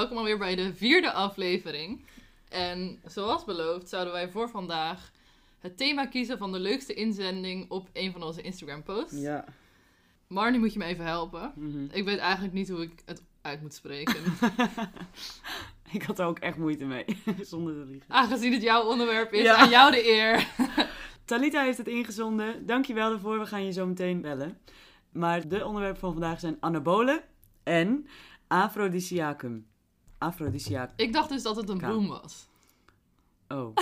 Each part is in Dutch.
welkom alweer bij de vierde aflevering. En zoals beloofd zouden wij voor vandaag het thema kiezen van de leukste inzending op een van onze Instagram posts. Ja. Marnie moet je me even helpen. Mhm. Ik weet eigenlijk niet hoe ik het uit moet spreken. ik had er ook echt moeite mee, zonder te liegen. Aangezien het jouw onderwerp is, Ja. aan jou de eer. Talita heeft het ingezonden. Dankjewel daarvoor. We gaan je zo meteen bellen. Maar de onderwerpen van vandaag zijn anabolen en aphrodisiacum. Ik dacht dus dat het een bloem was. Oh,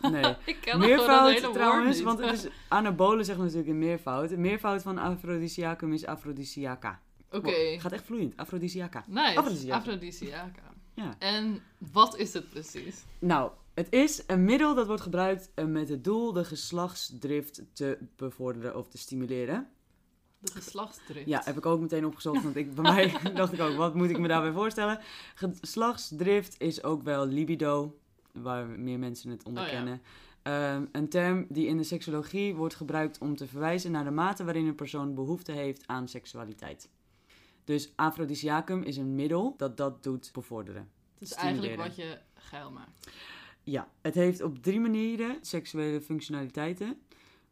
nee. Ik ken Meervoud trouwens, want het is anabolen zeggen we natuurlijk in meervoud. Meervoud van aphrodisiacum is aphrodisiaca. Oké, Wow, gaat echt vloeiend. Aphrodisiaca. nice. Aphrodisiaca. Ja. En wat is het precies? Nou, het is een middel dat wordt gebruikt eh, met het doel de geslachtsdrift te bevorderen of te stimuleren. De geslachtsdrift. Ja, heb ik ook meteen opgezocht, want ik, bij mij dacht ik ook, wat moet ik me daarbij voorstellen? Geslachtsdrift is ook wel libido, waar meer mensen het onder Oh ja. Ehm, een term die in de seksologie wordt gebruikt om te verwijzen naar de mate waarin een persoon behoefte heeft aan seksualiteit. Dus aphrodisiacum is een middel dat dat doet bevorderen. Het is eigenlijk wat je geil maakt. Ja, het heeft op drie manieren seksuele functionaliteiten.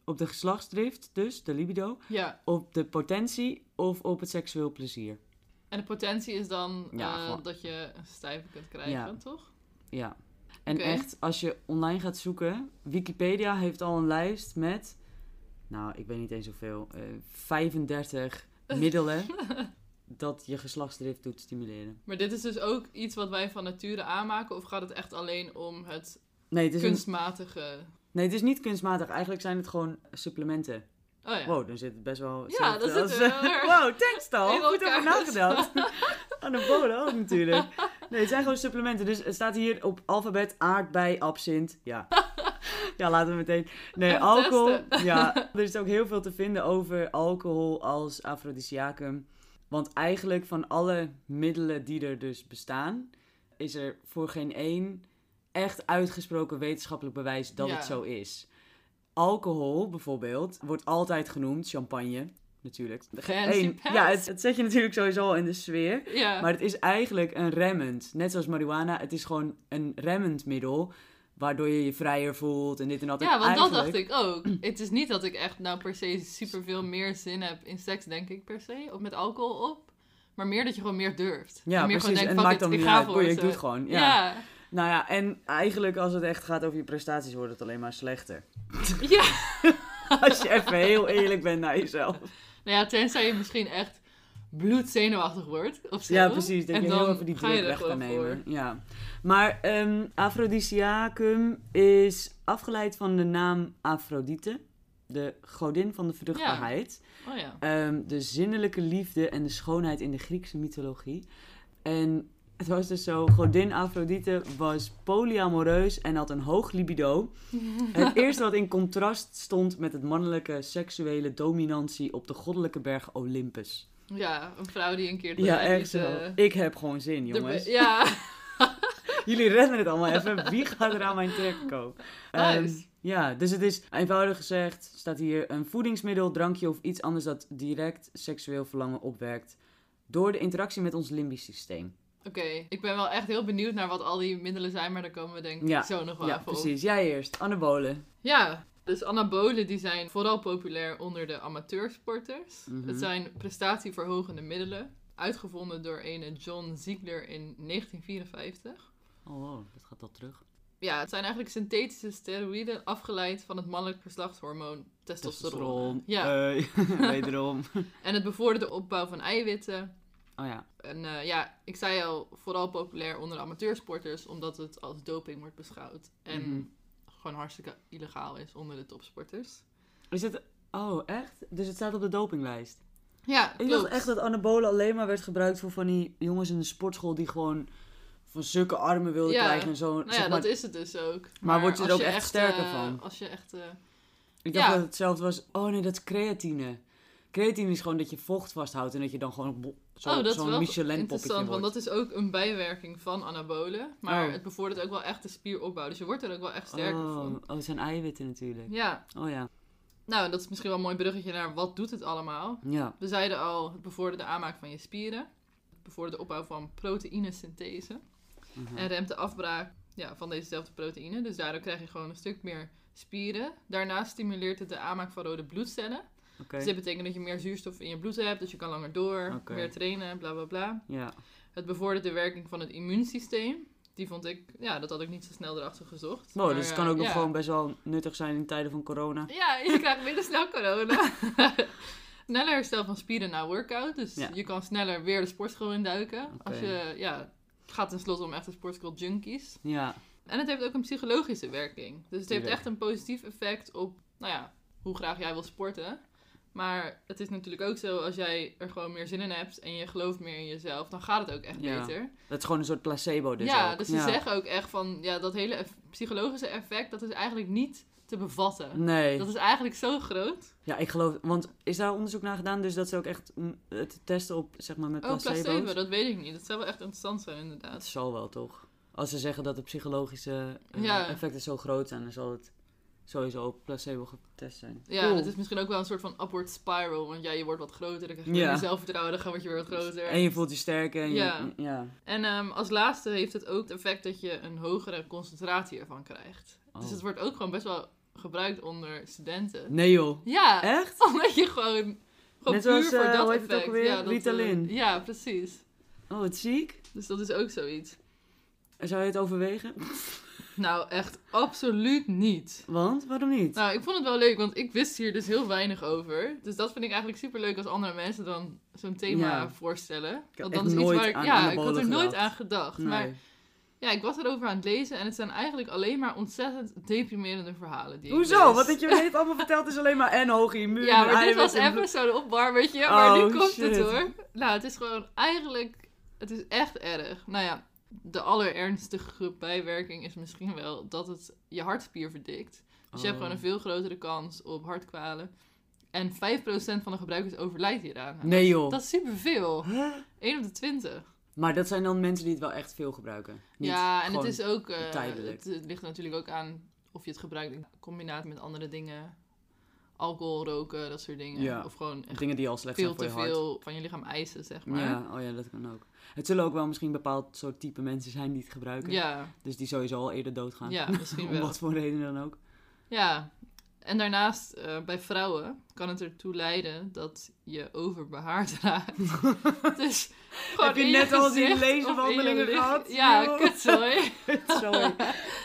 Op de geslachtsdrift, dus de libido. Ja, Op de potentie of op het seksueel plezier. en de potentie is dan Ja, eh, gewoon- dat je een stijve kunt krijgen, Ja. toch? Ja. En echt, als je online gaat zoeken, Wikipedia heeft al een lijst met, nou, ik weet niet eens hoeveel, eh 35 middelen dat je geslachtsdrift doet stimuleren. Maar dit is dus ook iets wat wij van nature aanmaken, of gaat het echt alleen om het Nee het, is een- kunstmatige... nee, het is niet kunstmatig. Eigenlijk zijn het gewoon supplementen. Oh ja. Wow, dan zit het best wel... Ja, dat zit er wel erg Wow, thanks Tal. Goed over nagedacht. Anabolen ook natuurlijk. Nee, het zijn gewoon supplementen. Dus het staat hier op alfabet aardbei, absint. Ja. Ja, laten we meteen... Nee, Even alcohol. testen. Ja, er is ook heel veel te vinden over alcohol als aphrodisiacum. Want eigenlijk van alle middelen die er dus bestaan... is er voor geen één echt uitgesproken wetenschappelijk bewijs dat Ja. het zo is. Alcohol bijvoorbeeld wordt altijd genoemd, champagne natuurlijk. Ja, het, het zet je natuurlijk sowieso al in de sfeer. Ja. Maar het is eigenlijk een remmend. Net zoals marihuana, het is gewoon een remmend middel. Waardoor je je vrijer voelt en dit en dat. ja, En want dat dacht ik ook. Het is niet dat ik echt nou per se superveel meer zin heb in seks, denk ik per se. Of met alcohol op. Maar meer dat je gewoon meer durft. Ja, en meer precies. gewoon en denkt, het fuck maakt dan ik niet uit. Boeien, ik doe het gewoon. Ja. Ja. Nou ja, en eigenlijk als het echt gaat over je prestaties, wordt het alleen maar slechter. ja. als je even heel eerlijk bent naar jezelf. Nou ja, tenzij je misschien echt bloedzenuwachtig wordt. Of zo. Ja, precies. Dat En je dan heel even die druk weg kan nemen. Ja. Maar ehm aphrodisiacum is afgeleid van de naam Afrodite. De godin van de vruchtbaarheid. Oh ja. Ehm, de zinnelijke liefde en de schoonheid in de Griekse mythologie. En het was dus zo, godin Afrodite was polyamoreus en had een hoog libido. Het eerste wat in contrast stond met het mannelijke seksuele dominantie op de goddelijke berg Olympus. Ja, een vrouw die een keer... de- Ja, echt zo. Ik heb gewoon zin, de- jongens. ja, Jullie redden het allemaal even. Wie gaat er aan mijn trek komen? Ehm, Nice. ja, dus het is eenvoudig gezegd, staat hier een voedingsmiddel, drankje of iets anders dat direct seksueel verlangen opwekt door de interactie met ons limbisch systeem. Oké. Ik ben wel echt heel benieuwd naar wat al die middelen zijn, maar daar komen we denk ik Ja, zo nog wel Ja, even op. precies. Jij eerst. Anabolen. Ja, dus anabolen die zijn vooral populair onder de amateursporters. Mhm. Het zijn prestatieverhogende middelen, uitgevonden door ene John Ziegler in 1954. Oh, wow, dat gaat al terug. Ja, het zijn eigenlijk synthetische steroïden afgeleid van het mannelijk geslachtshormoon testosteron. Ja, Eh, wederom. en het bevordert de opbouw van eiwitten. Oh ja. En eh, ja, ik zei al, vooral populair onder de amateursporters, omdat het als doping wordt beschouwd. En Mhm. gewoon hartstikke illegaal is onder de topsporters. Is het... Oh, echt? Dus het staat op de dopinglijst. Ja, Ik klopt. dacht echt dat anabolen alleen maar werd gebruikt voor van die jongens in de sportschool die gewoon van zulke armen wilden Ja. krijgen en zo. Nou zeg ja, maar, dat is het dus ook. Maar word je er ook echt sterker eh, van? Als je echt... eh, Ik dacht Ja. dat het hetzelfde was. Oh nee, dat is creatine. Creatine is gewoon dat je vocht vasthoudt en dat je dan gewoon zo, oh, dat is wel Michelin interessant, want dat is ook een bijwerking van anabolen. Maar Oh. het bevordert ook wel echt de spieropbouw. Dus je wordt er ook wel echt sterker oh, van. oh, het zijn eiwitten natuurlijk. Ja, Oh ja. nou, dat is misschien wel een mooi bruggetje naar wat doet het allemaal. Ja. We zeiden al, het bevordert de aanmaak van je spieren. bevordert de opbouw van proteïnesynthese. Mhm. En remt de afbraak ja, van dezezelfde proteïne. Dus daardoor krijg je gewoon een stuk meer spieren. Daarnaast stimuleert het de aanmaak van rode bloedcellen. Dus dit betekent dat je meer zuurstof in je bloed hebt. Dus je kan langer door, meer trainen, bla bla bla. Ja. Het bevordert de werking van het immuunsysteem. Die vond ik, ja, dat had ik niet zo snel erachter gezocht. Wow, Maar, dus het eh, kan ook nog ja. gewoon best wel nuttig zijn in tijden van corona. Ja, je krijgt minder snel corona. sneller herstel van spieren na workout. Dus Ja. je kan sneller weer de sportschool induiken. Als je, ja, het gaat tenslotte om echte sportschool junkies. Ja. En het heeft ook een psychologische werking. Dus het heeft echt een positief effect op, nou ja, hoe graag jij wil sporten. Maar het is natuurlijk ook zo, als jij er gewoon meer zin in hebt en je gelooft meer in jezelf, dan gaat het ook echt Ja. beter. Dat is gewoon een soort placebo dus ja, ook. dus ze zeggen ook echt van, ja, dat hele eff- psychologische effect, dat is eigenlijk niet te bevatten. Nee. Dat is eigenlijk zo groot. Ja, ik geloof... Want is daar onderzoek naar gedaan? Dus dat ze ook echt het testen op, zeg maar, met Oh, placebo's? placebo, dat weet ik niet. Dat zou wel echt interessant zijn, Het inderdaad. zal wel, toch? Als ze zeggen dat de psychologische eh, Ja. effecten zo groot zijn, dan zal het sowieso op placebo getest zijn. Ja, Cool. dat is misschien ook wel een soort van upward spiral. Want ja, je wordt wat groter, dan krijg je Ja. meer zelfvertrouwen, dan word je weer wat groter. En je voelt je sterker. En je, Ja. ja. En ehm, als laatste heeft het ook het effect dat je een hogere concentratie ervan krijgt. Oh. Dus het wordt ook gewoon best wel gebruikt onder studenten. Nee joh. Ja, Echt? omdat je gewoon, gewoon Net puur zoals, voor eh, dat heet het effect. ook alweer? Ja, dat, eh, Ritalin. ja, precies. Oh, wat ziek. Dus dat is ook zoiets. En Zou je het overwegen? Nou, echt absoluut niet. Want? Waarom niet? Nou, ik vond het wel leuk, want ik wist hier dus heel weinig over. Dus dat vind ik eigenlijk super leuk als andere mensen dan zo'n thema Ja. voorstellen. Want dan is iets waar ik, aan ja, ik had er nooit aan gedacht. nee. Maar ja, ik was erover aan het lezen en het zijn eigenlijk alleen maar ontzettend deprimerende verhalen. Die Hoezo? lees. Wat je me net allemaal verteld is alleen maar en hoge immuun. Ja, maar dit was even zo'n opwarmertje, maar Oh, nu komt het shit. hoor. Nou, het is gewoon eigenlijk, het is echt erg. Nou ja, de allerernstige bijwerking is misschien wel dat het je hartspier verdikt. Dus je hebt Oh. gewoon een veel grotere kans op hartkwalen. En 5% van de gebruikers overlijdt hieraan. Nee joh. Dat is superveel. Huh? 1 op de 20. Maar dat zijn dan mensen die het wel echt veel gebruiken. Niet ja, en het is ook. eh, tijdelijk. het, het ligt natuurlijk ook aan of je het gebruikt in combinatie met andere dingen. Alcohol, roken, dat soort dingen. Ja. Of gewoon Dingen die al slecht veel zijn voor te je hart. veel van je lichaam eisen, zeg maar. Ja, oh ja, dat kan ook. Het zullen ook wel misschien bepaald soort type mensen zijn die het gebruiken. ja, Dus die sowieso al eerder doodgaan. ja, misschien Om wel. wat voor reden dan ook. Ja, en daarnaast eh, bij vrouwen kan het ertoe leiden dat je overbehaard raakt. dus Heb je net al die laserwandelingen gehad? Ja, kutzooi. Sorry.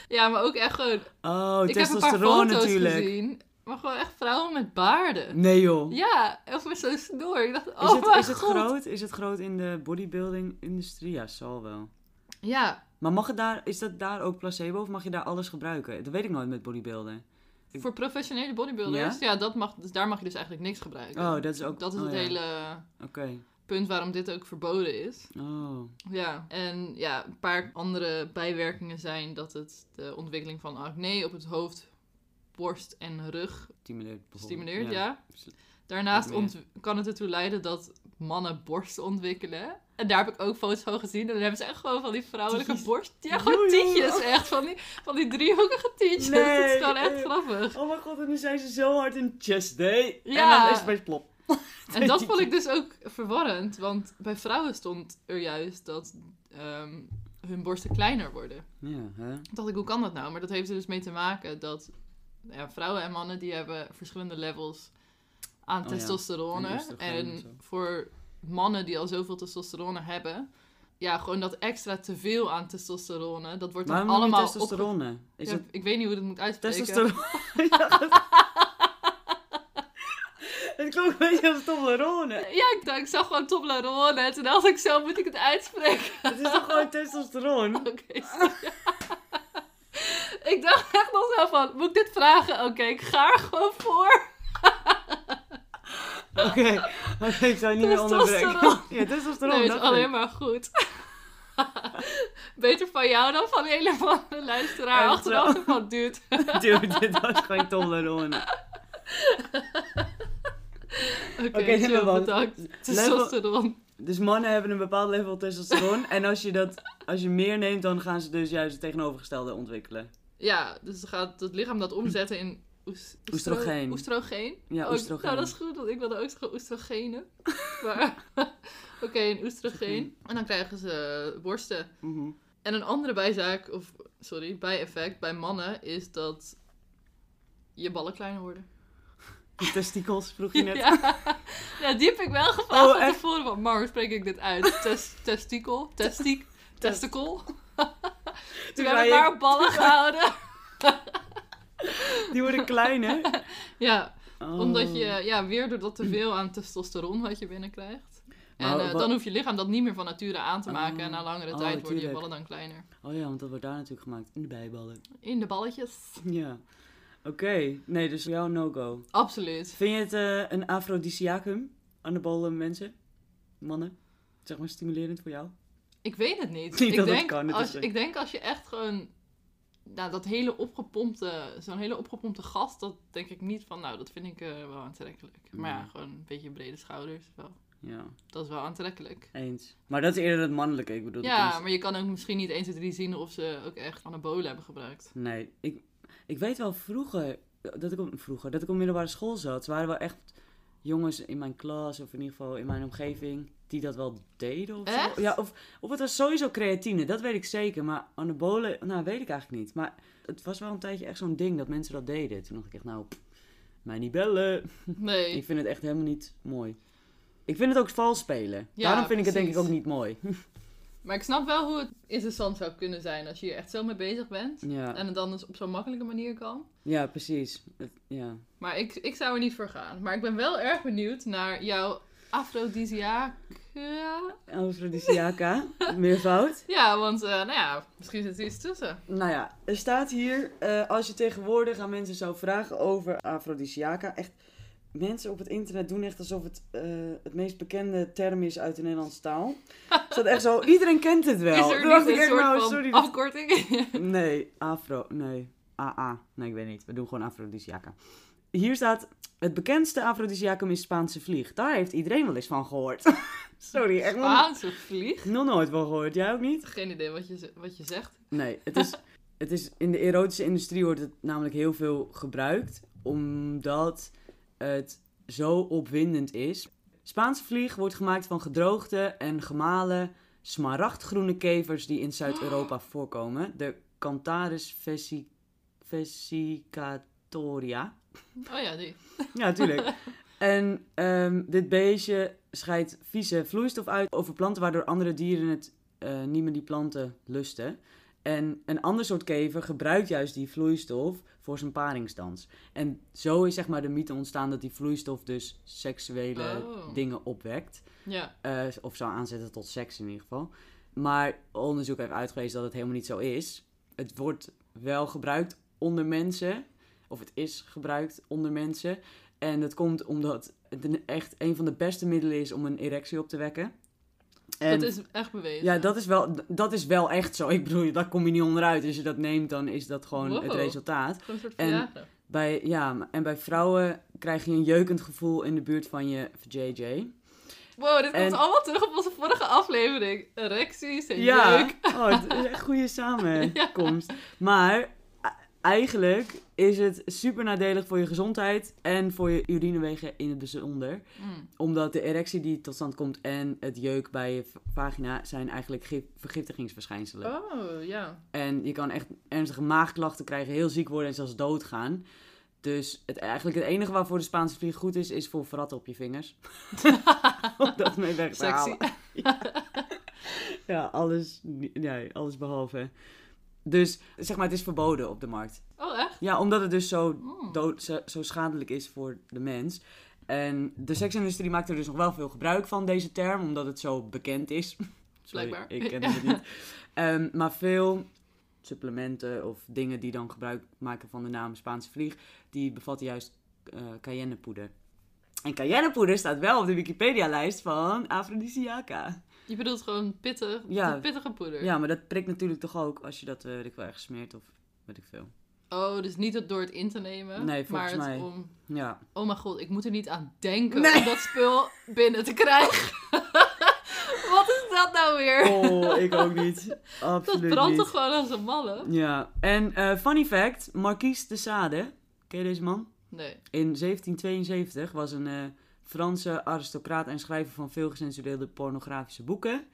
ja, maar ook echt gewoon... Oh, ik heb een paar testosteron foto's natuurlijk. gezien. Maar gewoon echt vrouwen met baarden. Nee joh. Ja, of met zo'n snor. Ik dacht, oh is, het, mijn is het god. groot? Is het groot in de bodybuilding-industrie? Ja, zal wel. Ja, Maar mag het daar, is dat daar ook placebo of mag je daar alles gebruiken? Dat weet ik nooit met bodybuilden. Ik- voor professionele bodybuilders. Ja, dat mag, dus daar mag je dus eigenlijk niks gebruiken. Oh, dat is ook... Dat is oh het ja. hele Oké. punt waarom dit ook verboden is. Oh. Ja, en ja, een paar andere bijwerkingen zijn dat het de ontwikkeling van acne op het hoofd, borst en rug Stimuleert stimuleert. Ja. Dus- Daarnaast kan het ertoe leiden dat mannen borsten ontwikkelen. En daar heb ik ook foto's van gezien. En dan hebben ze echt gewoon van die vrouwelijke borst. Ja, gewoon tietjes echt. Van die, van die driehoekige tietjes. Nee, dat is gewoon echt grappig. Oh mijn god, en nu zijn ze zo hard in chest day. Ja. En dan is het opeens plop. En dat vond ik dus ook verwarrend. Want bij vrouwen stond er juist dat ehm, hun borsten kleiner worden. Ja, hè? Dacht ik, hoe kan dat nou? Maar dat heeft er dus mee te maken dat ja, vrouwen en mannen die hebben verschillende levels aan Oh testosterone. en voor mannen die al zoveel testosterone hebben, ja, gewoon dat extra teveel aan testosterone, dat wordt dan Waarom allemaal allemaal testosterone? Is Ja, het Ik weet niet hoe dat moet uitspreken. testosteron? het klonk een beetje als Toblerone. Ja, ik, dacht, ik zag gewoon Toblerone en toen dacht ik, zo moet ik het uitspreken. Het is toch gewoon testosteron? Oké. Ik dacht echt nog zo van, moet ik dit vragen? Oké, ik ga er gewoon voor. Oké, oké, ik zou je niet meer onderbreken. Testosteron. Ja, testosteron. Nee, het is dat alleen maar goed. Beter van jou dan van een of andere luisteraar En achteraf van dude. Dude, dit was gewoon Toblerone. Oké, Oké, okay, bedankt. Testosteron. Dus mannen hebben een bepaald level testosteron. en als je, dat, als je meer neemt, dan gaan ze dus juist het tegenovergestelde ontwikkelen. Ja, dus dan gaat het lichaam dat omzetten in oes- Oestrogeen. Oestrogeen? Ja, Oh, oestrogeen. Nou, dat is goed, want ik wilde ook zeggen oestrogenen. maar oké, een oestrogeen. En dan krijgen ze borsten. Mhm. En een andere bijzaak, of sorry, bijeffect bij mannen is dat je ballen kleiner worden. De testikels, vroeg je net. Ja. ja, die heb ik wel gevraagd Oh, van tevoren. Maar hoe spreek ik dit uit? Tes, testikel? Testik? Testicle? Toen hebben we ik- op ballen gehouden. Die worden kleiner. Ja, Oh. omdat je ja, weer doordat te veel aan testosteron wat je binnenkrijgt. En eh, dan hoeft je lichaam dat niet meer van nature aan te maken. Oh. en na langere Oh, tijd worden je ballen dan kleiner. Oh ja, want dat wordt daar natuurlijk gemaakt. In de bijballen. In de balletjes. Ja. Oké. Nee, dus voor jou no-go. Absoluut. Vind je het eh, een afrodisiacum? Anabolen mensen? Mannen? Zeg maar stimulerend voor jou? Ik weet het niet. Niet ik, dat het denk, kan, het als, is- ik denk als je echt gewoon... Nou, dat hele opgepompte... Zo'n hele opgepompte gast, dat denk ik niet van... Nou, dat vind ik eh, wel aantrekkelijk. Maar ja, Ja. gewoon een beetje brede schouders. Wel. Ja, Dat is wel aantrekkelijk. eens. Maar dat is eerder het mannelijke. Ik bedoel, Ja, maar je kan ook misschien niet 1, 2, 3 zien of ze ook echt anabolen hebben gebruikt. Nee, ik, ik weet wel vroeger dat ik op, vroeger, dat ik op middelbare school zat. Ze waren wel echt jongens in mijn klas of in ieder geval in mijn omgeving die dat wel deden of Echt? zo. Ja, of, of het was sowieso creatine, dat weet ik zeker. Maar anabolen, nou weet ik eigenlijk niet. Maar het was wel een tijdje echt zo'n ding dat mensen dat deden. Toen dacht ik echt, nou, pff, mij niet bellen. Nee. Ik vind het echt helemaal niet mooi. Ik vind het ook vals spelen. Ja, Daarom vind ik het denk ik ook niet mooi. Maar ik snap wel hoe het interessant zou kunnen zijn als je hier echt zo mee bezig bent. ja. En het dan dus op zo'n makkelijke manier kan. ja, precies. Het- ja. Maar ik, ik zou er niet voor gaan. Maar ik ben wel erg benieuwd naar jouw afrodisiaca. Aphrodisiaca, meervoud. Ja, want eh, nou ja, misschien zit er iets tussen. Nou ja, er staat hier, eh, als je tegenwoordig aan mensen zou vragen over Aphrodisiaca, echt, mensen op het internet doen echt alsof het eh, het meest bekende term is uit de Nederlandse taal. Het staat echt zo, iedereen kent het wel. Is er dacht ik een echt, soort nou, sorry, dat- afkorting? Nee, afro, nee, AA, nee ik weet niet, we doen gewoon Aphrodisiaca. Hier staat, het bekendste Aphrodisiacum is Spaanse vlieg. Daar heeft iedereen wel eens van gehoord. sorry, echt Spaanse vlieg? nog nooit van gehoord. Jij ook niet? Geen idee wat je, wat je zegt. Nee, het is, het is in de erotische industrie wordt het namelijk heel veel gebruikt, omdat het zo opwindend is. Spaanse vlieg wordt gemaakt van gedroogde en gemalen smaragdgroene kevers die in Zuid-Europa voorkomen. De Cantaris vesi- vesicatoria. Oh ja, die. Ja, natuurlijk. En ehm, dit beestje scheidt vieze vloeistof uit over planten, waardoor andere dieren het eh, niet meer die planten lusten. En een ander soort kever gebruikt juist die vloeistof voor zijn paringsdans. En zo is zeg maar de mythe ontstaan dat die vloeistof dus seksuele Oh. dingen opwekt. Ja. Eh, of zou aanzetten tot seks in ieder geval. Maar onderzoek heeft uitgewezen dat het helemaal niet zo is. Het wordt wel gebruikt onder mensen. Of het is gebruikt onder mensen. En dat komt omdat het echt een van de beste middelen is om een erectie op te wekken. En dat is echt bewezen. ja, dat is, wel, dat is wel echt zo. Ik bedoel, daar kom je niet onderuit. Als je dat neemt, dan is dat gewoon het resultaat. Gewoon een soort En-. Bij, ja, en bij vrouwen krijg je een jeukend gevoel in de buurt van je JJ. Wow, dit komt allemaal terug op onze vorige aflevering. Erecties en Ja, jeuk. oh, het is echt goede samenkomst. Maar eigenlijk is het super nadelig voor je gezondheid en voor je urinewegen in het bijzonder. Mm. Omdat de erectie die tot stand komt en het jeuk bij je vagina zijn eigenlijk gif- vergiftigingsverschijnselen. Oh, ja. En je kan echt ernstige maagklachten krijgen, heel ziek worden en zelfs doodgaan. Dus het, eigenlijk het enige waarvoor de Spaanse vlieg goed is, is voor verratten op je vingers. Om dat mee weg te halen. Ja, alles, ja, alles behalve. Dus zeg maar, het is verboden op de markt. Oh, echt? Ja, omdat het dus zo, Mm. dood, zo, zo schadelijk is voor de mens. En de seksindustrie maakt er dus nog wel veel gebruik van, deze term, omdat het zo bekend is. Sorry, Blijkbaar. ik ken het niet. Ehm, maar veel supplementen of dingen die dan gebruik maken van de naam Spaanse vlieg, die bevatten juist eh cayennepoeder. En cayennepoeder staat wel op de Wikipedia-lijst van Aphrodisiaca. Je bedoelt gewoon pittig, Ja. pittige poeder. Ja, maar dat prikt natuurlijk toch ook als je dat, eh weet ik wel, ergens smeert of weet ik veel. Oh, dus niet het door het in te nemen. Nee, volgens maar het mij. om... Ja. Oh mijn god, ik moet er niet aan denken Nee. om dat spul binnen te krijgen. Wat is dat nou weer? Oh, ik ook niet. dat Absoluut brandt niet. toch gewoon als een malle? Ja, en eh, funny fact, Marquise de Sade, ken Ken je deze man? Nee. In 1772 was een eh, Franse aristocraat en schrijver van veel gecensureerde pornografische boeken.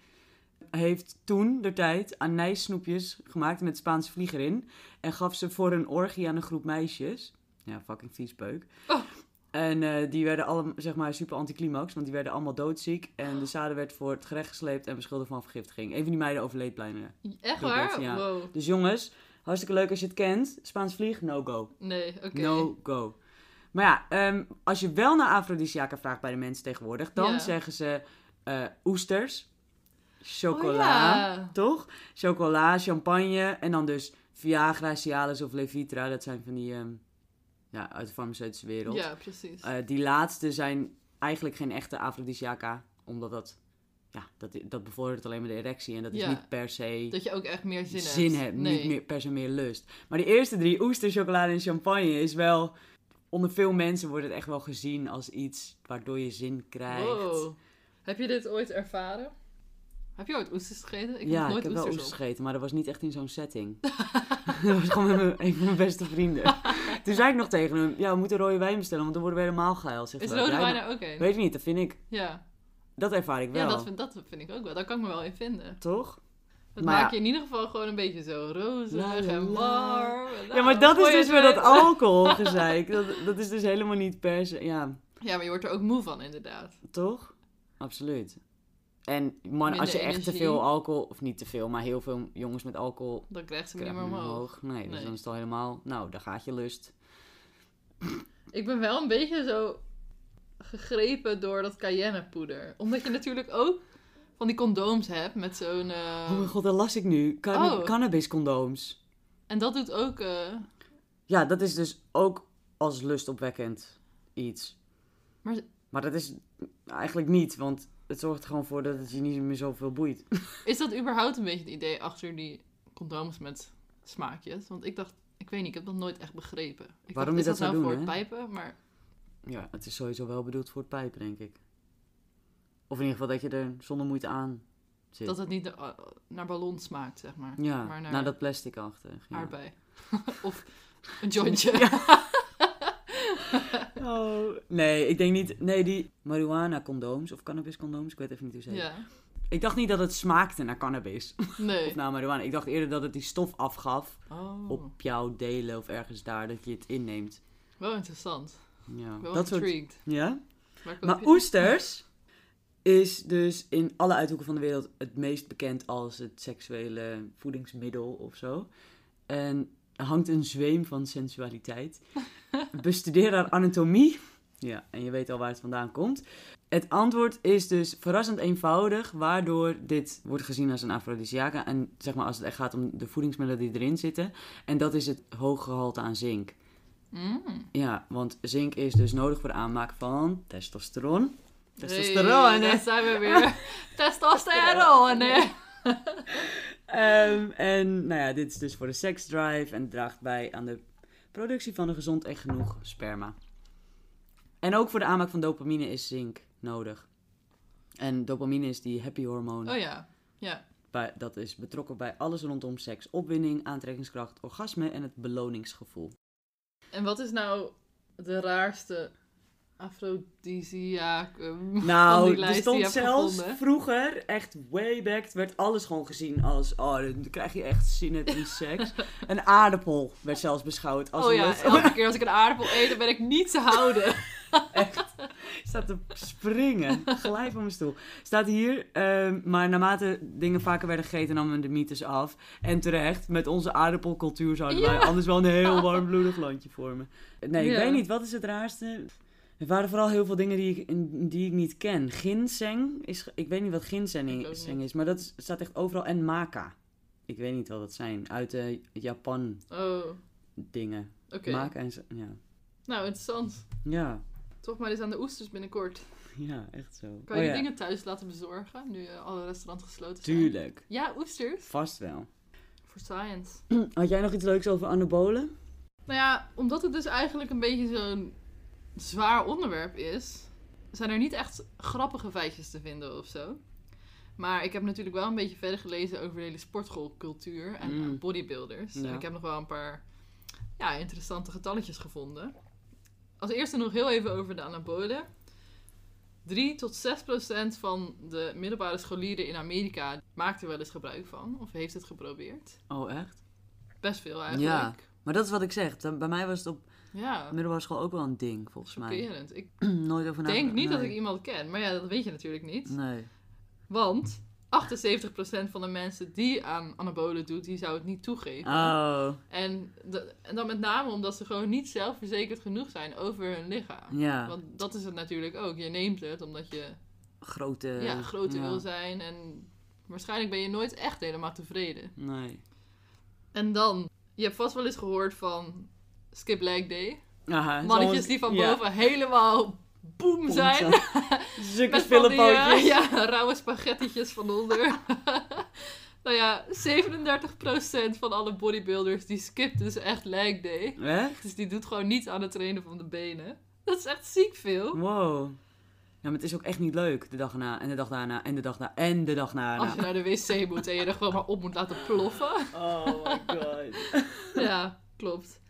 Heeft toen de tijd anijssnoepjes gemaakt met Spaanse vlieg erin. En gaf ze voor een orgie aan een groep meisjes. Ja, fucking vies peuk. Oh. En eh, die werden allemaal, zeg maar, super anticlimax. Want die werden allemaal doodziek. En de zaden werd voor het gerecht gesleept en beschuldigd van vergiftiging. Een van die meiden overleed bijna. Echt waar? ja. Wow. Dus jongens, hartstikke leuk als je het kent. Spaans vlieg, no go. Nee, oké. No go. Maar ja, ehm, als je wel naar afrodisiaca vraagt bij de mensen tegenwoordig, dan Ja. zeggen ze eh, oesters, chocola, Oh, ja. toch? Chocola, champagne en dan dus Viagra, Cialis of Levitra. Dat zijn van die, ehm, ja, uit de farmaceutische wereld. Ja, precies. Eh, die laatste zijn eigenlijk geen echte afrodisiaca, omdat dat, ja, dat, dat bevordert alleen maar de erectie en dat is Ja. niet per se dat je ook echt meer zin, zin hebt. hebt, Nee. niet meer, per se meer lust. Maar die eerste drie, oester, chocolade en champagne, is wel... Onder veel mensen wordt het echt wel gezien als iets waardoor je zin krijgt. Wow. Heb je dit ooit ervaren? Heb je ooit oesters gegeten? Ik ja, heb nooit ik heb wel oesters op. gegeten, maar dat was niet echt in zo'n setting. dat was gewoon met mijn, een van mijn beste vrienden. Toen zei ik nog tegen hem, ja, we moeten rode wijn bestellen, want dan worden we helemaal geil. Zegt Is rode "Ja, wijn er ook een? Weet je niet, dat vind ik, Ja, dat ervaar ik wel. ja dat, vind, dat vind ik ook wel. Daar kan ik me wel in vinden. Toch? Het Maar maakt je in ieder geval gewoon een beetje zo rozig en warm. En Ja, nou, maar dat is dus weer dat alcoholgezeik. Dat, dat is dus helemaal niet per se, ja... Ja, maar je wordt er ook moe van inderdaad. Toch? Absoluut. En man, als je echt te veel alcohol, of niet te veel, maar heel veel jongens met alcohol Dan krijgt ze hem niet meer hem omhoog. Nee, dus Nee. dan is het al helemaal, nou, daar gaat je lust. Ik ben wel een beetje zo gegrepen door dat cayennepoeder. Omdat je natuurlijk ook van die condooms hebt met zo'n... eh, Oh mijn god, dat las ik nu. Oh. Cannabis condooms. En dat doet ook... eh, Ja, dat is dus ook als lustopwekkend iets. Maar- Maar dat is eigenlijk niet, want het zorgt er gewoon voor dat het je niet meer zoveel boeit. Is dat überhaupt een beetje het idee achter die condooms met smaakjes? Want ik dacht, ik weet niet, ik heb dat nooit echt begrepen. Ik Waarom dacht, je is dat nou doen, voor hè? het pijpen? Maar Ja, het is sowieso wel bedoeld voor het pijpen, denk ik. Of in ieder geval dat je er zonder moeite aan zit. dat het niet eh, naar ballon smaakt, zeg maar. Ja, maar naar naar dat plastic achter. Ja. aardbei. of een jointje. Oh, nee, ik denk niet. Nee, die marihuana condooms of cannabis condooms, ik weet even niet hoe ze heet. Ja, Ik dacht niet dat het smaakte naar cannabis nee. of naar marihuana. Ik dacht eerder dat het die stof afgaf Oh, op jouw delen of ergens daar dat je het inneemt. wel interessant. Ja, Wel dat soort. intrigued. Ja. Waar koop Maar oesters is dus in alle uithoeken van de wereld het meest bekend als het seksuele voedingsmiddel of zo. En er hangt een zweem van sensualiteit. Bestudeer haar anatomie. Ja, en je weet al waar het vandaan komt. Het antwoord is dus verrassend eenvoudig, waardoor dit wordt gezien als een afrodisiaca. En zeg maar als het echt gaat om de voedingsmiddelen die erin zitten. En dat is het hoge gehalte aan zink. Mm. Ja, want zink is dus nodig voor de aanmaak van testosteron. Hey, Testosteron, hè? daar zijn we weer. Testosterone. Ehm, en nou ja, dit is dus voor de seksdrive en draagt bij aan de productie van een gezond en genoeg sperma. En ook voor de aanmaak van dopamine is zink nodig. En dopamine is die happy hormoon. Oh ja, ja. Bij, dat is betrokken bij alles rondom seks. Opwinding, aantrekkingskracht, orgasme en het beloningsgevoel. En wat is nou de raarste afrodisiacum Nou, die er stond zelfs gevonden? vroeger, echt way back, werd alles gewoon gezien als, oh, dan krijg je echt zin in seks. Een aardappel werd zelfs beschouwd als oh een ja, lust- elke keer als ik een aardappel eet, dan ben ik niet te houden. staat te springen. Gelijk van mijn stoel. Staat hier, ehm, maar naarmate dingen vaker werden gegeten, namen de mythes af. En terecht, met onze aardappelcultuur zouden wij anders wel een heel warmbloedig landje vormen. Nee, ik Ja. weet niet, wat is het raarste? Er waren vooral heel veel dingen die ik, die ik niet ken. Ginseng, is, ik weet niet wat ginseng is, maar dat is- staat echt overal. En maka. Ik weet niet wat dat zijn. Uit de Japan Oh, dingen. oké. Maka en ja. Nou, interessant. Ja, Toch maar eens aan de oesters binnenkort. ja, echt zo. Kan Oh je ja, die dingen thuis laten bezorgen, nu eh, alle restaurants gesloten zijn? Tuurlijk. Ja, oesters. Vast wel. Voor science. Had jij nog iets leuks over anabolen? Nou ja, omdat het dus eigenlijk een beetje zo'n zwaar onderwerp is, zijn er niet echt grappige feitjes te vinden of zo. Maar ik heb natuurlijk wel een beetje verder gelezen over de hele sportschoolcultuur en Mm. bodybuilders. En ik heb nog wel een paar ja, interessante getalletjes gevonden. Als eerste nog heel even over de anabolen. 3 tot 6 procent van de middelbare scholieren in Amerika maakt er wel eens gebruik van. Of heeft het geprobeerd. Oh, echt? Best veel eigenlijk. Ja. Maar dat is wat ik zeg. Bij mij was het op Ja, middelbare school ook wel een ding, volgens mij. Ik Nooit over denk niet dat ik iemand ken. Maar ja, dat weet je natuurlijk niet. Nee. Want 78% van de mensen die aan anabolen doet, die zou het niet toegeven. Oh, En, de- en dan met name omdat ze gewoon niet zelfverzekerd genoeg zijn over hun lichaam. ja. Want dat is het natuurlijk ook. Je neemt het omdat je Grote... ja, groter ja. wil zijn. En waarschijnlijk ben je nooit echt helemaal tevreden. Nee. En dan, je hebt vast wel eens gehoord van skip leg day. Aha, Mannetjes die van ja. boven helemaal boem zijn. Zulke die, spillepootjes. eh, ja, rauwe spaghettietjes van onder. nou ja, 37% van alle bodybuilders die skipt dus echt leg day. Echt? Dus die doet gewoon niet aan het trainen van de benen. Dat is echt ziek veel. Wow. Ja, maar het is ook echt niet leuk. De dag na en de dag daarna en de dag na en de dag na. Als je naar de wc moet en je er gewoon maar op moet laten ploffen. Oh my god. ja, klopt.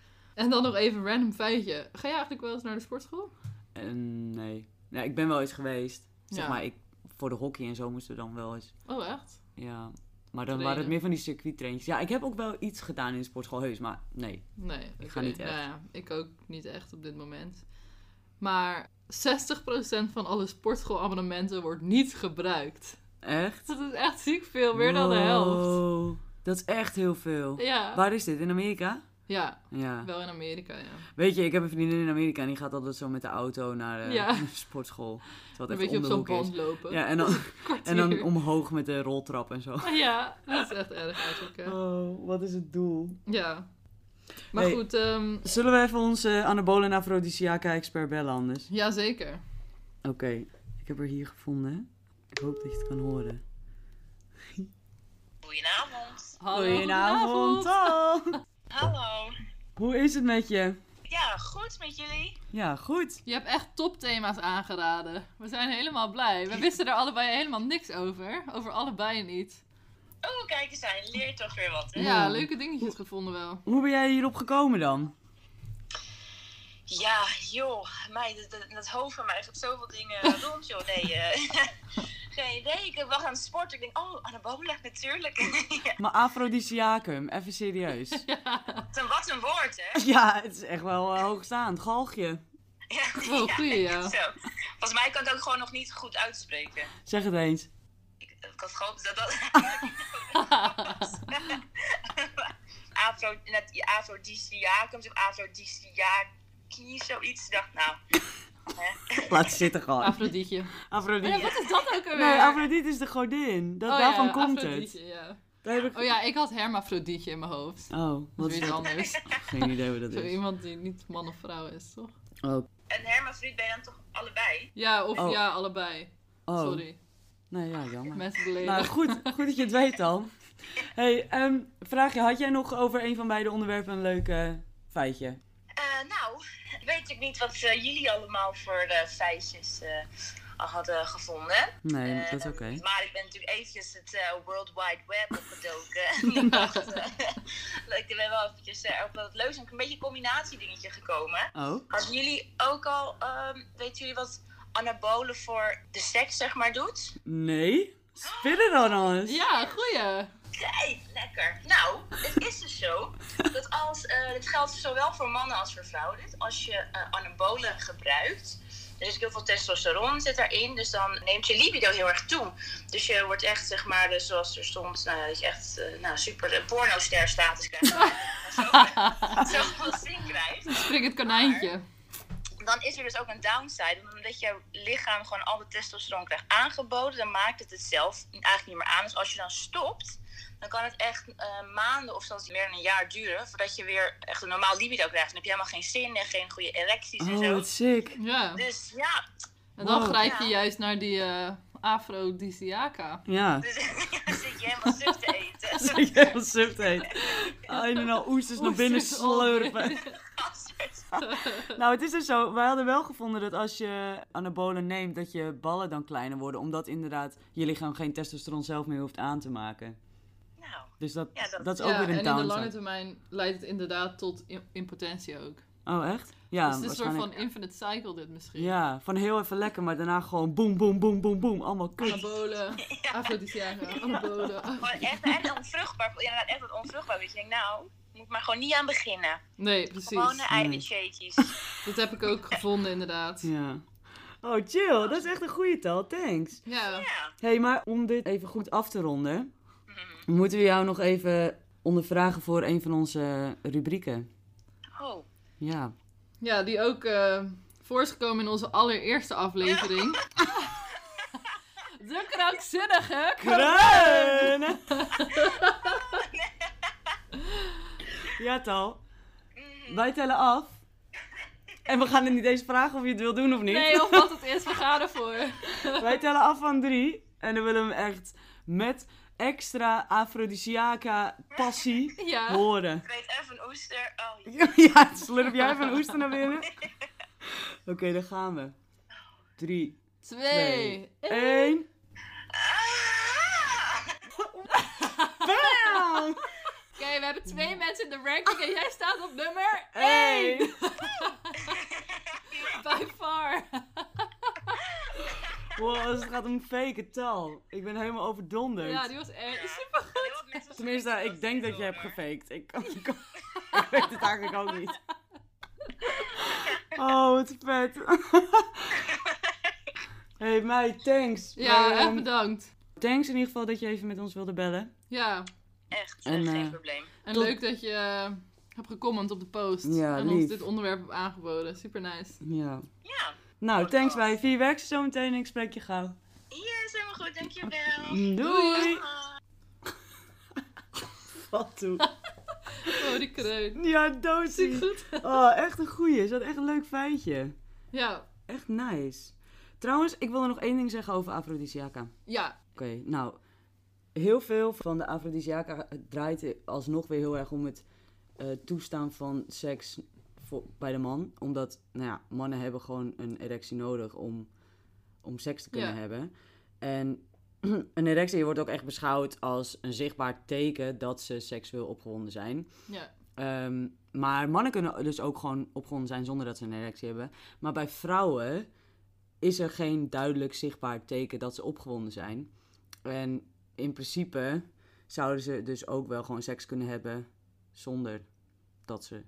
En dan nog even een random feitje. Ga je eigenlijk wel eens naar de sportschool? En nee. Ik ben wel eens geweest. Zeg Ja. maar, ik, voor de hockey en zo moesten we dan wel eens. Oh, echt? Ja. Maar dan waren het meer van die circuittraintjes. Ja, ik heb ook wel iets gedaan in de sportschool heus, maar nee. Nee. Ik ga niet echt. Nou ja, ik ook niet echt op dit moment. Maar 60% van alle sportschoolabonnementen wordt niet gebruikt. Echt? Dat is echt ziek veel, meer dan de helft. Dat is echt heel veel. Ja. Waar is dit? In Amerika? Ja, Ja. wel in Amerika, ja. Weet je, ik heb een vriendin in Amerika en die gaat altijd zo met de auto naar de Ja. sportschool. Wat Een echt beetje op zo'n band lopen. Ja, en dan, en dan omhoog met de roltrap en zo. Ja, dat is echt erg eigenlijk. hè. Oh, wat is het doel? Ja. Maar Hey. goed, ehm Zullen we even onze anabole en afrodisiaca expert bellen anders? jazeker. Oké, ik heb er hier gevonden. Ik hoop dat je het kan horen. Goedenavond. Goedenavond. Oh. Hallo. Hoe is het met je? Ja, goed met jullie? Ja, goed. Je hebt echt topthema's aangeraden. We zijn helemaal blij. We wisten er allebei helemaal niks over. Over allebei niet. Oh, kijk eens aan. Je leert toch weer wat, hè? Ja. Leuke dingetjes gevonden wel. Hoe ben jij hierop gekomen dan? Ja, joh. Mij, dat, dat, dat hoofd van mij gaat zoveel dingen rond, joh. Nee, eh, geen idee. Ik was aan het sporten. Ik denk, oh, anabola, natuurlijk. ja, Maar afrodisiacum, even serieus. wat, een, wat een woord, hè? Ja, het is echt wel uh, hoogstaand. Galgje. Ja, Oh, goeie, ja. Zo. Volgens mij kan ik het ook gewoon nog niet goed uitspreken. Zeg het eens. Ik, ik had gehoopt dat dat... Afro, net, afrodisiacums of afrodisiaki, zoiets. Ik dacht, nou... hè. Laat zitten gewoon. Afrodietje. Oh Afrodite. ja, wat is dat ook alweer? Nee, Afrodite is de godin. Dat, Oh daarvan ja, komt het. Ja. Daar heb ik... Oh ja, ik had hermafrodietje in mijn hoofd. Oh, wat is dat? anders. Geen idee wat dat Zo is. iemand die niet man of vrouw is, toch? Oh. En hermafrodiet ben je dan toch allebei? Ja, of Oh. ja, allebei. oh. Sorry. Nee, ja, jammer. Mensen beleden. Nou, goed, goed dat je het weet dan. hey, ehm, vraag je, had jij nog over een van beide onderwerpen een leuk eh, feitje? Weet ik niet wat eh, jullie allemaal voor eh, feitjes eh, al hadden gevonden. Nee, dat is oké. Maar ik ben natuurlijk eventjes het eh, World Wide Web opgedoken. en ik dacht, eh, ik ben wel eventjes op dat leuk een beetje een combinatiedingetje gekomen. Oh? Hadden jullie ook al, ehm weten jullie wat anabolen voor de seks zeg maar doet? Nee? Spit het dan eens. Ja, goeie. Kijk, lekker. Nou, het is dus zo dat als, eh dit geldt zowel voor mannen als voor vrouwen, dit, als je eh, anabolen gebruikt, er is heel veel testosteron zit daarin, dus dan neemt je libido heel erg toe. Dus je wordt echt, zeg maar, dus zoals er stond, nou, dat je echt eh, nou, super porno-ster status krijgt. zo, zoveel zin krijgt. Spring het konijntje. Dan is er dus ook een downside. Omdat jouw lichaam gewoon al de testosteron krijgt aangeboden, dan maakt het het zelf eigenlijk niet meer aan. Dus als je dan stopt, dan kan het echt eh, maanden of zelfs meer dan een jaar duren voordat je weer echt een normaal libido krijgt. Dan heb je helemaal geen zin en geen goede erecties en Oh, zo. wat sick. Ja. Dus ja, En dan Wow. grijp je Ja. juist naar die eh afrodisiaca. Ja. dus dan zit je helemaal suf te eten. Zeg je heel subt heet. Ah, en dan oesters naar binnen slurpen. Nou, het is dus zo. Wij hadden wel gevonden dat als je anabolen neemt, dat je ballen dan kleiner worden. Omdat inderdaad je lichaam geen testosteron zelf meer hoeft aan te maken. Nou, Dus dat, Ja, dat- dat is ook ja, weer en een in de lange termijn leidt het inderdaad tot impotentie ook. Oh, echt? Ja, dus het is een soort van infinite cycle dit misschien. Ja, van heel even lekker, maar daarna gewoon boem, boem, boem, boem, boem. Allemaal kut. Anabolen, afrodisiaca, anabolen. gewoon echt, echt onvruchtbaar. Inderdaad, echt wat onvruchtbaar. Dat je denkt, nou, moet maar gewoon niet aan beginnen. Nee, precies. Gewone Nee. eiwitshakejes. Dat heb ik ook gevonden inderdaad. Ja. Oh, chill. Dat is echt een goede taal. Thanks. Ja. Ja. hey, maar om dit even goed af te ronden. Moeten we jou nog even ondervragen voor een van onze rubrieken. Oh. Ja. Ja, die ook eh voor is gekomen in onze allereerste aflevering. De krankzinnige Kruin! ja, Tal. Mhm. Wij tellen af. En we gaan er niet eens vragen of je het wil doen of niet. Nee, of wat het is, we gaan ervoor. Wij tellen af van drie. En dan willen we hem echt met extra afrodisiaca passie Ja. horen. Ik weet even een oester. Oh, ja, slurp jij even een oester naar binnen? Oké, daar gaan we. Drie, Twee. één. Ah! Bam! Oké, we hebben twee mensen in de ranking en jij staat op nummer Eén. 1. By far. Wow, het gaat om fake tal. Ik ben helemaal overdonderd. Ja, die was echt super goed. Tenminste, ik denk dat je hebt gefaked. Ik, kan- ik, kan- ik weet het eigenlijk ook niet. Oh, wat vet. hey meid, thanks. Ja, Ehm, echt bedankt. Thanks in ieder geval dat je even met ons wilde bellen. Ja, Echt, En, echt eh, geen probleem. en Tot- leuk dat je eh, hebt gecomment op de post. Ja, en lief. ons dit onderwerp hebt aangeboden. Super nice. Ja. Ja. Nou, thanks bij Vier Werk zo meteen en ik spreek je gauw. Yes, helemaal goed. Dankjewel. Doei! Ah. Wat toe. Oh, die kreun. Ja, doodziek. Goed. Oh, echt een goeie. Is dat echt een leuk feitje. Ja, Echt nice. Trouwens, ik wil er nog één ding zeggen over afrodisiaca. ja, Oké, nou, heel veel van de afrodisiaca draait alsnog weer heel erg om het eh, toestaan van seks voor, bij de man. Omdat, nou ja, mannen hebben gewoon een erectie nodig om, om seks te kunnen Ja. hebben. En een erectie wordt ook echt beschouwd als een zichtbaar teken dat ze seksueel opgewonden zijn. ja. Ehm, maar mannen kunnen dus ook gewoon opgewonden zijn zonder dat ze een erectie hebben. Maar bij vrouwen is er geen duidelijk zichtbaar teken dat ze opgewonden zijn. En in principe zouden ze dus ook wel gewoon seks kunnen hebben zonder dat ze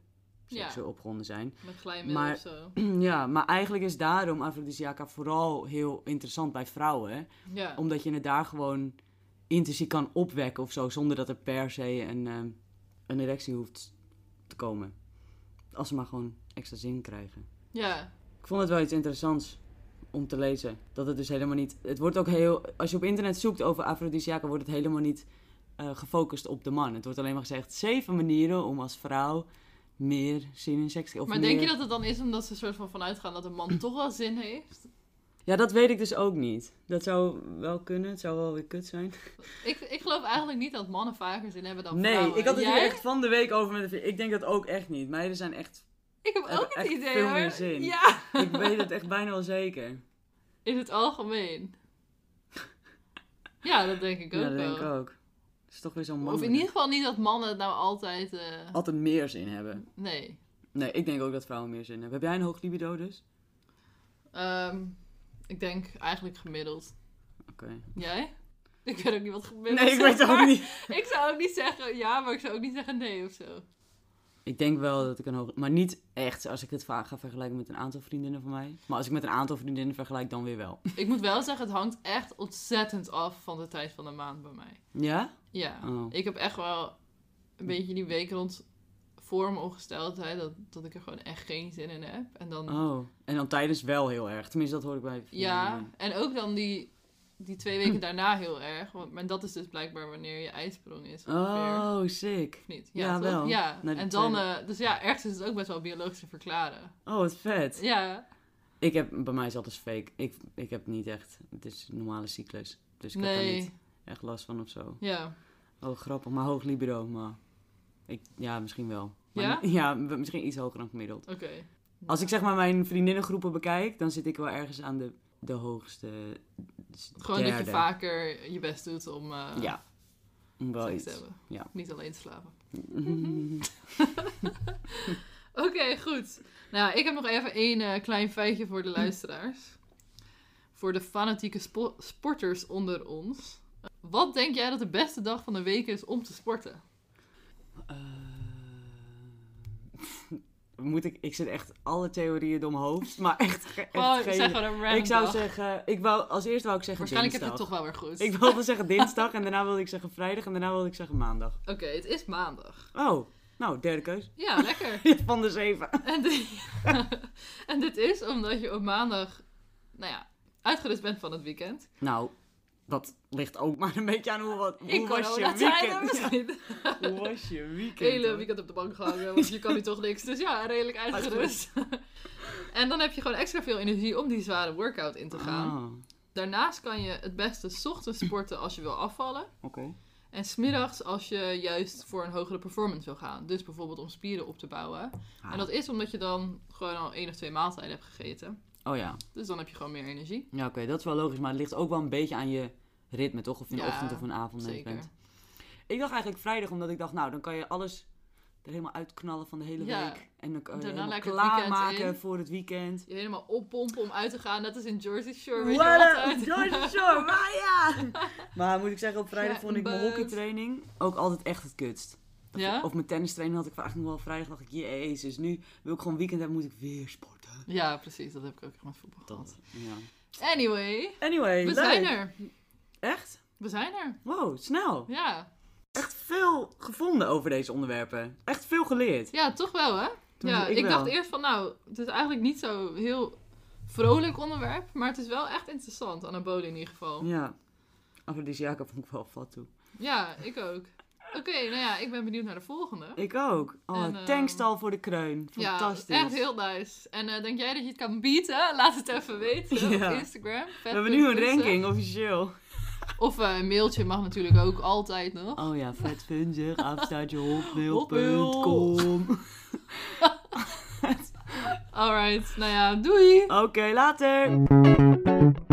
Ja. seksueel opgewonden zijn. Met glijmiddel Maar- of zo. ja, maar eigenlijk is daarom afrodisiaca vooral heel interessant bij vrouwen. Ja. Omdat je het daar gewoon intrinsiek kan opwekken of zo, zonder dat er per se een, ehm, een erectie hoeft te komen. Als ze maar gewoon extra zin krijgen. Ja. Ik vond het wel iets interessants om te lezen. Dat het dus helemaal niet... Het wordt ook heel... Als je op internet zoekt over afrodisiaca, wordt het helemaal niet eh, gefocust op de man. Het wordt alleen maar gezegd, zeven manieren om als vrouw meer zin in seks of Maar denk je dat het dan is omdat ze er soort van vanuit gaan dat een man toch wel zin heeft? Ja, dat weet ik dus ook niet. Dat zou wel kunnen. Het zou wel weer kut zijn. Ik, ik geloof eigenlijk niet dat mannen vaker zin hebben dan Nee, vrouwen. ik had het hier Jij? echt van de week over met een vriend. Ik denk dat ook echt niet. Meiden zijn echt... Ik heb ook het idee veel hoor. meer zin. Ja, Ik weet het echt bijna wel zeker. in het algemeen. Ja, dat denk ik ook ja, dat wel. denk ik ook. Het is toch weer zo'n man. Of in ieder geval niet dat mannen het nou altijd... eh, Altijd meer zin hebben. Nee. Nee, ik denk ook dat vrouwen meer zin hebben. Heb jij een hoog libido dus? Ehm, ik denk eigenlijk gemiddeld. Oké. Jij? Ik weet ook niet wat gemiddeld Nee, ik weet het ook niet. Ik zou ook niet zeggen ja, maar ik zou ook niet zeggen nee of zo. Ik denk wel dat ik een hoog... Maar niet echt als ik het vaak ga vergelijken met een aantal vriendinnen van mij. Maar als ik met een aantal vriendinnen vergelijk, dan weer wel. Ik moet wel zeggen, het hangt echt ontzettend af van de tijd van de maand bij mij. Ja? Ja, Oh. ik heb echt wel een beetje die week rond voor mijn ongesteldheid, dat, dat ik er gewoon echt geen zin in heb. En dan, Oh. En dan tijdens wel heel erg. Tenminste, dat hoor ik bij ja, en ook dan die, die twee weken daarna heel erg. Want, maar dat is dus blijkbaar wanneer je ijsprong is ongeveer. Oh, sick. Of niet? Ja, wel. Ja, en dan, eh, dus ja, ergens is het ook best wel biologisch te verklaren. Oh, wat vet. Ja, Ik heb, bij mij is alles fake. Ik, ik heb niet echt, het is een normale cyclus. Dus ik heb nee, niet echt last van of zo. ja. Oh, grappig. Maar hoog libido, maar... Ik, ja, misschien wel. Maar Ja? ja, misschien iets hoger dan gemiddeld. Oké. Als ik zeg maar mijn vriendinnengroepen bekijk, dan zit ik wel ergens aan de, de hoogste Gewoon dat je vaker je best doet om... eh, Ja. Wel seks iets. te hebben. ja. Niet alleen slaven. Oké, goed. Nou, ik heb nog even één eh, klein feitje voor de luisteraars. Voor de fanatieke spo- sporters onder ons. Wat denk jij dat de beste dag van de week is om te sporten? Eh, moet ik, ik zit echt alle theorieën door mijn hoofd, maar echt, echt geen... zeg een ik zou dag. zeggen, ik wou, als eerste wou ik zeggen Waarschijnlijk heb je dinsdag. het toch wel weer goed. Ik wilde zeggen dinsdag en daarna wilde ik zeggen vrijdag en daarna wilde ik zeggen maandag. Oké, het is maandag. Oh, nou, derde keus. Ja, lekker. Van de zeven. En, dit, en dit is omdat je op maandag, nou ja, uitgerust bent van het weekend. Nou, dat ligt ook maar een beetje aan hoe, wat, hoe In was je weekend. misschien. Hoe was je weekend? hele hoor? weekend op de bank gehangen, want je kan nu toch niks. Dus ja, redelijk uitgerust. en dan heb je gewoon extra veel energie om die zware workout in te gaan. Ah, Daarnaast kan je het beste ochtends sporten als je wil afvallen. oké. En smiddags als je juist voor een hogere performance wil gaan. Dus bijvoorbeeld om spieren op te bouwen. Ah. En dat is omdat je dan gewoon al één of twee maaltijden hebt gegeten. Oh ja, Dus dan heb je gewoon meer energie. ja oké, dat is wel logisch, maar het ligt ook wel een beetje aan je ritme, toch? Of je een Ja, ochtend of een avond Zeker. bent. Ik dacht eigenlijk vrijdag, omdat ik dacht, nou, dan kan je alles er helemaal uitknallen van de hele Ja. week. En dan kan je Daarna klaarmaken in. voor het weekend. Je helemaal oppompen om uit te gaan. Net als in Jersey Shore. Weet je wat uit? George Shore, maar ja! Maar moet ik zeggen, op vrijdag Ja, vond ik mijn hockeytraining ook altijd echt het kutst. Ja? Of mijn tennistraining had ik vaak nog wel vrijdag, dacht ik, jezus, nu wil ik gewoon weekend hebben, moet ik weer sporten. Ja, precies. Dat heb ik ook echt met voetbal gehad. Anyway, Anyway, we leuk. zijn er. Echt? We zijn er. Wow, snel. Ja. Echt veel gevonden over deze onderwerpen. Echt veel geleerd. Ja, toch wel, hè? Ja, ik ik, dacht eerst van, nou, het is eigenlijk niet zo heel vrolijk onderwerp, maar het is wel echt interessant, anabolen in ieder geval. Ja. Afrodisiaca vond ik wel vat toe. Ja, ik ook. Oké, nou ja, ik ben benieuwd naar de volgende. Ik ook. Oh, En, ehm, tankstal voor de kreun. Ja, Fantastisch. echt heel nice. En eh, denk jij dat je het kan bieden? Laat het even weten Ja. op Instagram. We hebben nu een ranking, officieel. Of eh, een mailtje mag natuurlijk ook altijd nog. Oh ja, vetfunzig, afstaatje hotmail.com. Hotmail. Alright, nou ja, doei! Oké, later.